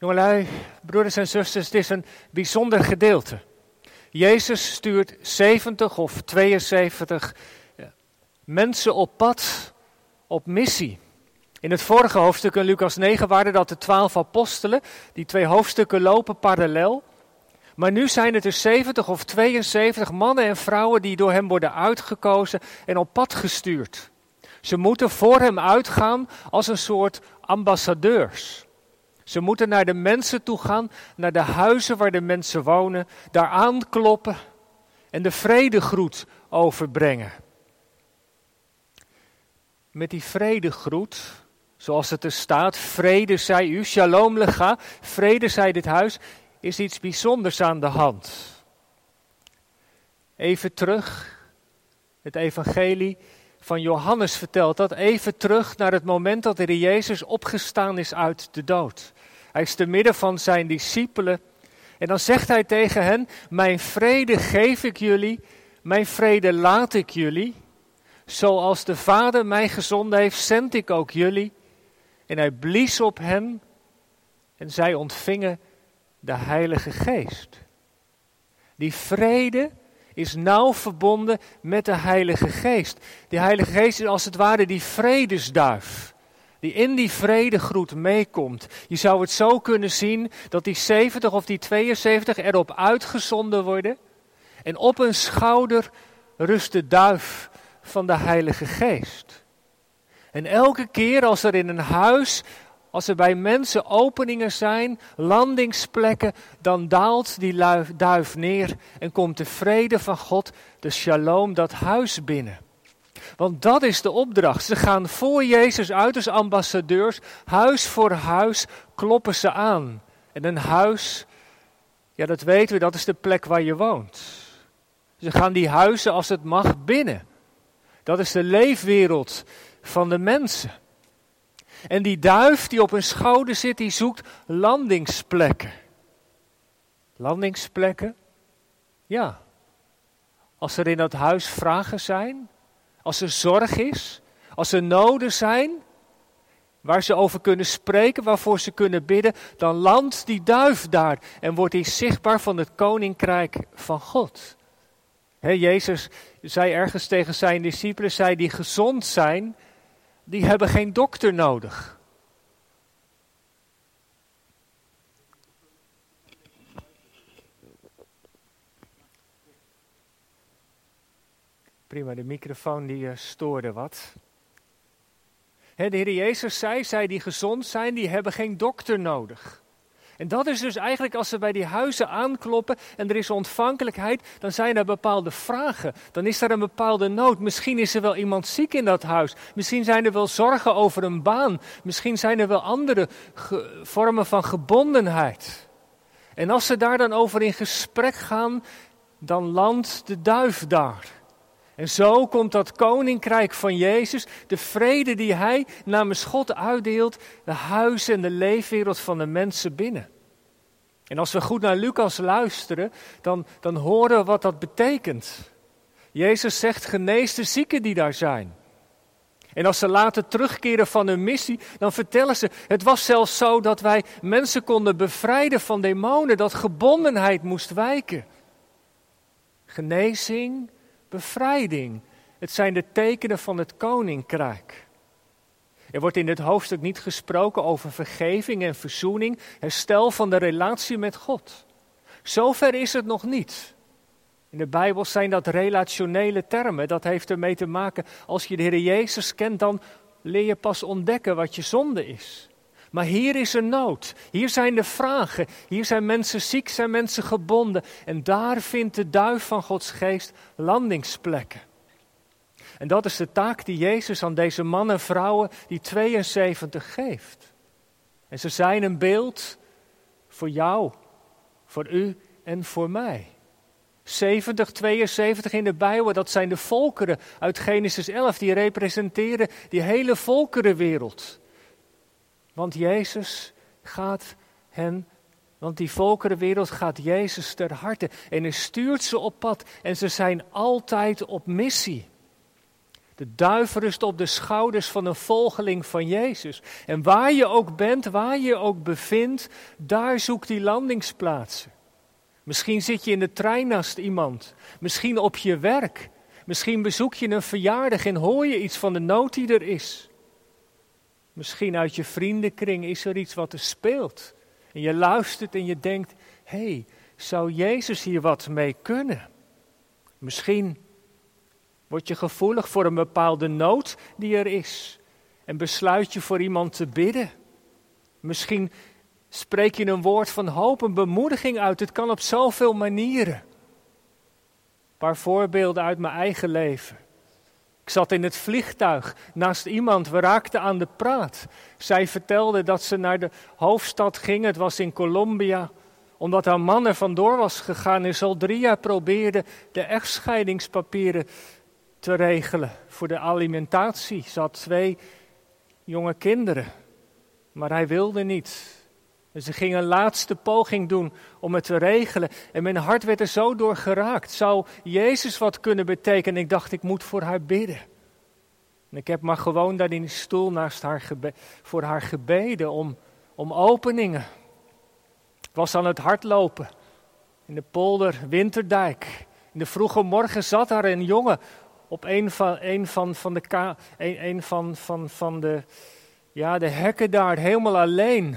Jongelui, broeders en zusters, het is een bijzonder gedeelte. Jezus stuurt 70 of 72 mensen op pad, op missie. In het vorige hoofdstuk in Lucas 9 waren dat de twaalf apostelen. Die twee hoofdstukken lopen parallel. Maar nu zijn het er 70 of 72 mannen en vrouwen die door hem worden uitgekozen en op pad gestuurd. Ze moeten voor hem uitgaan als een soort ambassadeurs. Ze moeten naar de mensen toe gaan, naar de huizen waar de mensen wonen, daar aankloppen en de vredegroet overbrengen. Met die vredegroet, zoals het er staat, vrede zij u, shalom lega, vrede zij dit huis, is iets bijzonders aan de hand. Even terug, het evangelie van Johannes vertelt dat even terug naar het moment dat de Jezus opgestaan is uit de dood. Hij is te midden van zijn discipelen en dan zegt hij tegen hen: Mijn vrede geef ik jullie, mijn vrede laat ik jullie. Zoals de Vader mij gezonden heeft, zend ik ook jullie. En hij blies op hen en zij ontvingen de Heilige Geest. Die vrede is nauw verbonden met de Heilige Geest. Die Heilige Geest is als het ware die vredesduif. Die in die vredegroet meekomt. Je zou het zo kunnen zien dat die 70 of die 72 erop uitgezonden worden. En op hun schouder rust de duif van de Heilige Geest. En elke keer als er in een huis als er bij mensen openingen zijn, landingsplekken, dan daalt die duif neer en komt de vrede van God, de shalom, dat huis binnen. Want dat is de opdracht. Ze gaan voor Jezus uit als ambassadeurs, huis voor huis kloppen ze aan. En een huis, ja dat weten we, dat is de plek waar je woont. Ze gaan die huizen als het mag binnen. Dat is de leefwereld van de mensen. En die duif die op hun schouder zit, die zoekt landingsplekken. Landingsplekken? Ja. Als er in dat huis vragen zijn, als er zorg is, als er noden zijn, waar ze over kunnen spreken, waarvoor ze kunnen bidden, dan landt die duif daar en wordt hij zichtbaar van het koninkrijk van God. Jezus zei ergens tegen zijn discipelen, zij die gezond zijn, die hebben geen dokter nodig. Prima, de microfoon die uh, stoorde wat. de Heer Jezus zei, zij die gezond zijn, die hebben geen dokter nodig. En dat is dus eigenlijk als ze bij die huizen aankloppen en er is ontvankelijkheid, dan zijn er bepaalde vragen. Dan is er een bepaalde nood. Misschien is er wel iemand ziek in dat huis. Misschien zijn er wel zorgen over een baan. Misschien zijn er wel andere vormen van gebondenheid. En als ze daar dan over in gesprek gaan, dan landt de duif daar. En zo komt dat koninkrijk van Jezus, de vrede die hij namens God uitdeelt, de huizen en de leefwereld van de mensen binnen. En als we goed naar Lucas luisteren, dan, dan horen we wat dat betekent. Jezus zegt: genees de zieken die daar zijn. En als ze later terugkeren van hun missie, dan vertellen ze: het was zelfs zo dat wij mensen konden bevrijden van demonen, dat gebondenheid moest wijken. Genezing, bevrijding. Het zijn de tekenen van het koninkrijk. Er wordt in dit hoofdstuk niet gesproken over vergeving en verzoening, herstel van de relatie met God. Zover is het nog niet. In de Bijbel zijn dat relationele termen. Dat heeft ermee te maken, als je de Heer Jezus kent, dan leer je pas ontdekken wat je zonde is. Maar hier is een nood. Hier zijn de vragen. Hier zijn mensen ziek, zijn mensen gebonden. En daar vindt de duif van Gods geest landingsplekken. En dat is de taak die Jezus aan deze mannen en vrouwen, die 72, geeft. En ze zijn een beeld voor jou, voor u en voor mij. 70, 72 in de Bijbel, dat zijn de volkeren uit Genesis 11, die representeren die hele volkerenwereld. Want Jezus gaat hen, want die volkerenwereld gaat Jezus ter harte en hij stuurt ze op pad en ze zijn altijd op missie. De duif rust op de schouders van een volgeling van Jezus. En waar je ook bent, waar je ook bevindt, daar zoekt hij landingsplaatsen. Misschien zit je in de trein naast iemand. Misschien op je werk. Misschien bezoek je een verjaardag en hoor je iets van de nood die er is. Misschien uit je vriendenkring is er iets wat er speelt. En je luistert en je denkt: hé, hey, zou Jezus hier wat mee kunnen? Misschien word je gevoelig voor een bepaalde nood die er is en besluit je voor iemand te bidden. Misschien spreek je een woord van hoop, een bemoediging uit. Het kan op zoveel manieren. Een paar voorbeelden uit mijn eigen leven. Ik zat in het vliegtuig naast iemand, we raakten aan de praat. Zij vertelde dat ze naar de hoofdstad ging, het was in Colombia, omdat haar man er vandoor was gegaan en ze al drie jaar probeerde de echtscheidingspapieren te regelen voor de alimentatie. Ze had twee jonge kinderen, maar hij wilde niet. En ze ging een laatste poging doen om het te regelen. En mijn hart werd er zo door geraakt. Zou Jezus wat kunnen betekenen? Ik dacht, ik moet voor haar bidden. En ik heb maar gewoon daar in de stoel naast haar voor haar gebeden om, om openingen. Ik was aan het hardlopen in de polder Winterdijk. In de vroege morgen zat daar een jongen op een van, een van, van, de, een, een van, van, van de, ja, de hekken daar, helemaal alleen.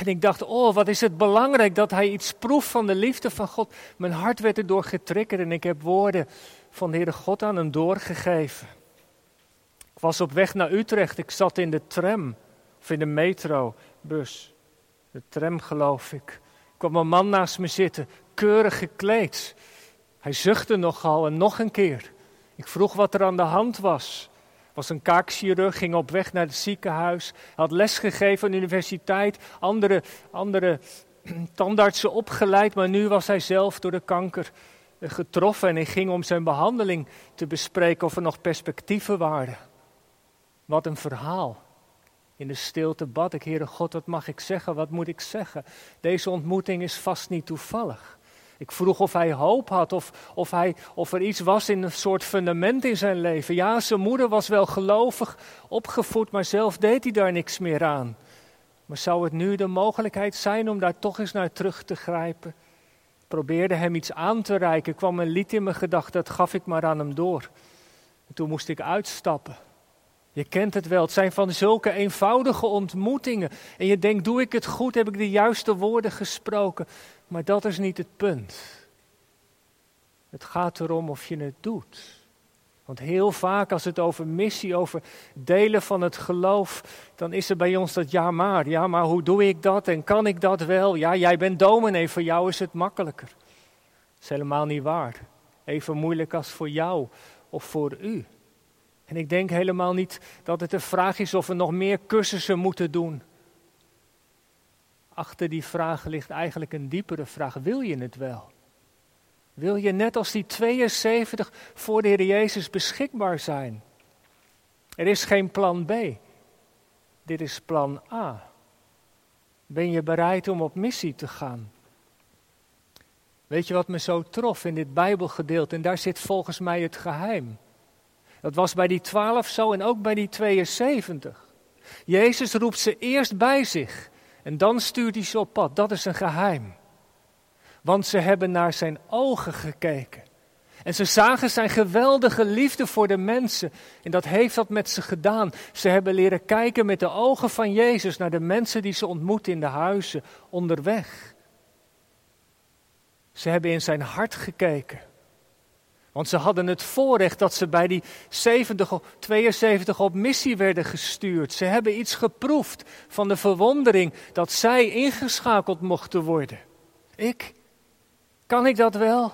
En ik dacht, oh, wat is het belangrijk dat hij iets proeft van de liefde van God. Mijn hart werd erdoor getriggerd en ik heb woorden van de Heere God aan hem doorgegeven. Ik was op weg naar Utrecht, ik zat in de tram, of in de metrobus. De tram, geloof ik. Er kwam een man naast me zitten, keurig gekleed. Hij zuchtte nogal en nog een keer. Ik vroeg wat er aan de hand was. Was een kaakchirurg, ging op weg naar het ziekenhuis, had lesgegeven aan de universiteit, andere, andere tandartsen opgeleid, maar nu was hij zelf door de kanker eh, getroffen en hij ging om zijn behandeling te bespreken of er nog perspectieven waren. Wat een verhaal. In de stilte bad ik, Heere God, wat mag ik zeggen, wat moet ik zeggen? Deze ontmoeting is vast niet toevallig. Ik vroeg of hij hoop had, of, of, hij, of er iets was in een soort fundament in zijn leven. Ja, zijn moeder was wel gelovig opgevoed, maar zelf deed hij daar niks meer aan. Maar zou het nu de mogelijkheid zijn om daar toch eens naar terug te grijpen? Ik probeerde hem iets aan te reiken, kwam een lied in mijn gedachten, dat gaf ik maar aan hem door. En toen moest ik uitstappen. Je kent het wel, het zijn van zulke eenvoudige ontmoetingen. En je denkt, doe ik het goed, heb ik de juiste woorden gesproken? Maar dat is niet het punt. Het gaat erom of je het doet. Want heel vaak als het over missie, over delen van het geloof, dan is er bij ons dat ja maar, ja maar hoe doe ik dat en kan ik dat wel? Ja, jij bent dominee, voor jou is het makkelijker. Dat is helemaal niet waar. Even moeilijk als voor jou of voor u. En ik denk helemaal niet dat het een vraag is of we nog meer cursussen moeten doen. Achter die vraag ligt eigenlijk een diepere vraag. Wil je het wel? Wil je net als die 72 voor de Heer Jezus beschikbaar zijn? Er is geen plan B. Dit is plan A. Ben je bereid om op missie te gaan? Weet je wat me zo trof in dit Bijbelgedeelte? En daar zit volgens mij het geheim. Dat was bij die twaalf zo en ook bij die 72. Jezus roept ze eerst bij zich en dan stuurt hij ze op pad. Dat is een geheim. Want ze hebben naar zijn ogen gekeken. En ze zagen zijn geweldige liefde voor de mensen. En dat heeft dat met ze gedaan. Ze hebben leren kijken met de ogen van Jezus naar de mensen die ze ontmoeten in de huizen onderweg. Ze hebben in zijn hart gekeken. Want ze hadden het voorrecht dat ze bij die 70, 72 op missie werden gestuurd. Ze hebben iets geproefd van de verwondering dat zij ingeschakeld mochten worden. Ik? Kan ik dat wel?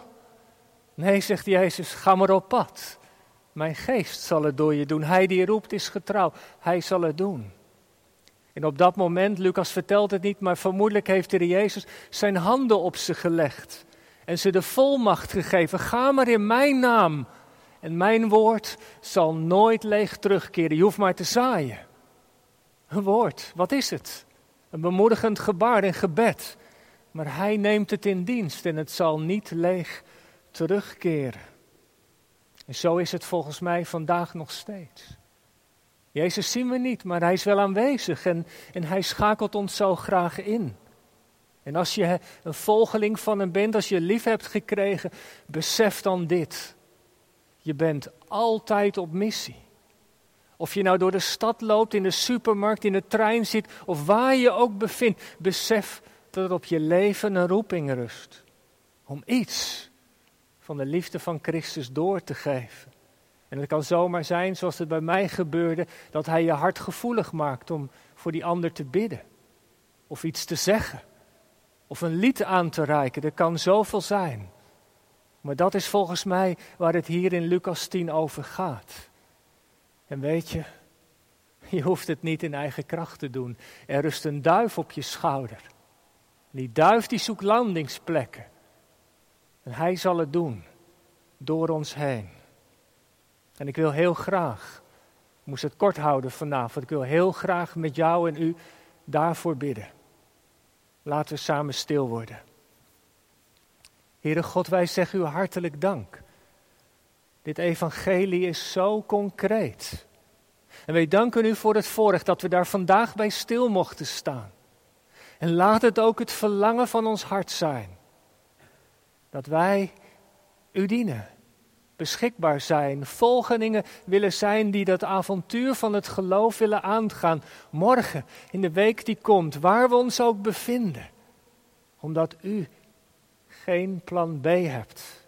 Nee, zegt Jezus, ga maar op pad. Mijn geest zal het door je doen. Hij die roept is getrouw. Hij zal het doen. En op dat moment, Lucas vertelt het niet, maar vermoedelijk heeft de Jezus zijn handen op ze gelegd en ze de volmacht gegeven. Ga maar in mijn naam. En mijn woord zal nooit leeg terugkeren. Je hoeft maar te zaaien. Een woord, wat is het? Een bemoedigend gebaar en gebed. Maar hij neemt het in dienst en het zal niet leeg terugkeren. En zo is het volgens mij vandaag nog steeds. Jezus zien we niet, maar hij is wel aanwezig en, en hij schakelt ons zo graag in. En als je een volgeling van hem bent, als je lief hebt gekregen, besef dan dit. Je bent altijd op missie. Of je nou door de stad loopt, in de supermarkt, in de trein zit of waar je ook bevindt, besef dat er op je leven een roeping rust. Om iets van de liefde van Christus door te geven. En het kan zomaar zijn, zoals het bij mij gebeurde, dat Hij je hart gevoelig maakt om voor die ander te bidden. Of iets te zeggen. Of een lied aan te reiken. Er kan zoveel zijn. Maar dat is volgens mij waar het hier in Lucas 10 over gaat. En weet je, je hoeft het niet in eigen kracht te doen. Er rust een duif op je schouder. Die duif die zoekt landingsplekken. En hij zal het doen door ons heen. En ik wil heel graag, ik moest het kort houden vanavond, ik wil heel graag met jou en u daarvoor bidden. Laten we samen stil worden. Heere God, wij zeggen u hartelijk dank. Dit evangelie is zo concreet. En wij danken u voor het voorrecht dat we daar vandaag bij stil mochten staan. En laat het ook het verlangen van ons hart zijn. Dat wij u dienen, beschikbaar zijn, volgelingen willen zijn die dat avontuur van het geloof willen aangaan. Morgen, in de week die komt, waar we ons ook bevinden. Omdat u geen plan B hebt.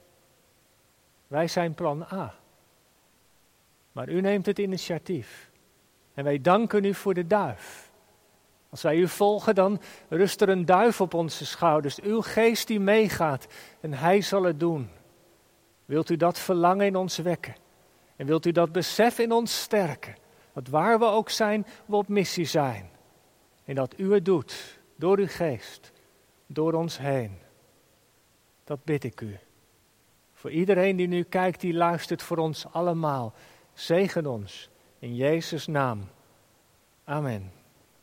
Wij zijn plan A. Maar u neemt het initiatief. En wij danken u voor de duif. Als wij u volgen, dan rust er een duif op onze schouders. Uw geest die meegaat en hij zal het doen. Wilt u dat verlangen in ons wekken? En wilt u dat besef in ons sterken? Dat waar we ook zijn, we op missie zijn. En dat u het doet, door uw geest, door ons heen. Dat bid ik u. Voor iedereen die nu kijkt, die luistert voor ons allemaal. Zegen ons in Jezus' naam. Amen.